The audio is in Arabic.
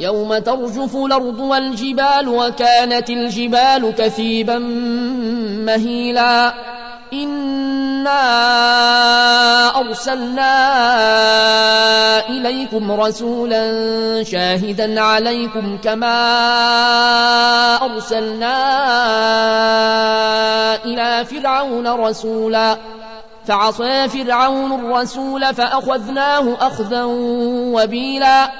يوم ترجف الأرض والجبال وكانت الجبال كثيبا مهيلا. إنا أرسلنا إليكم رسولا شاهدا عليكم كما أرسلنا إلى فرعون رسولا. فعصى فرعون الرسول فأخذناه أخذا وبيلا.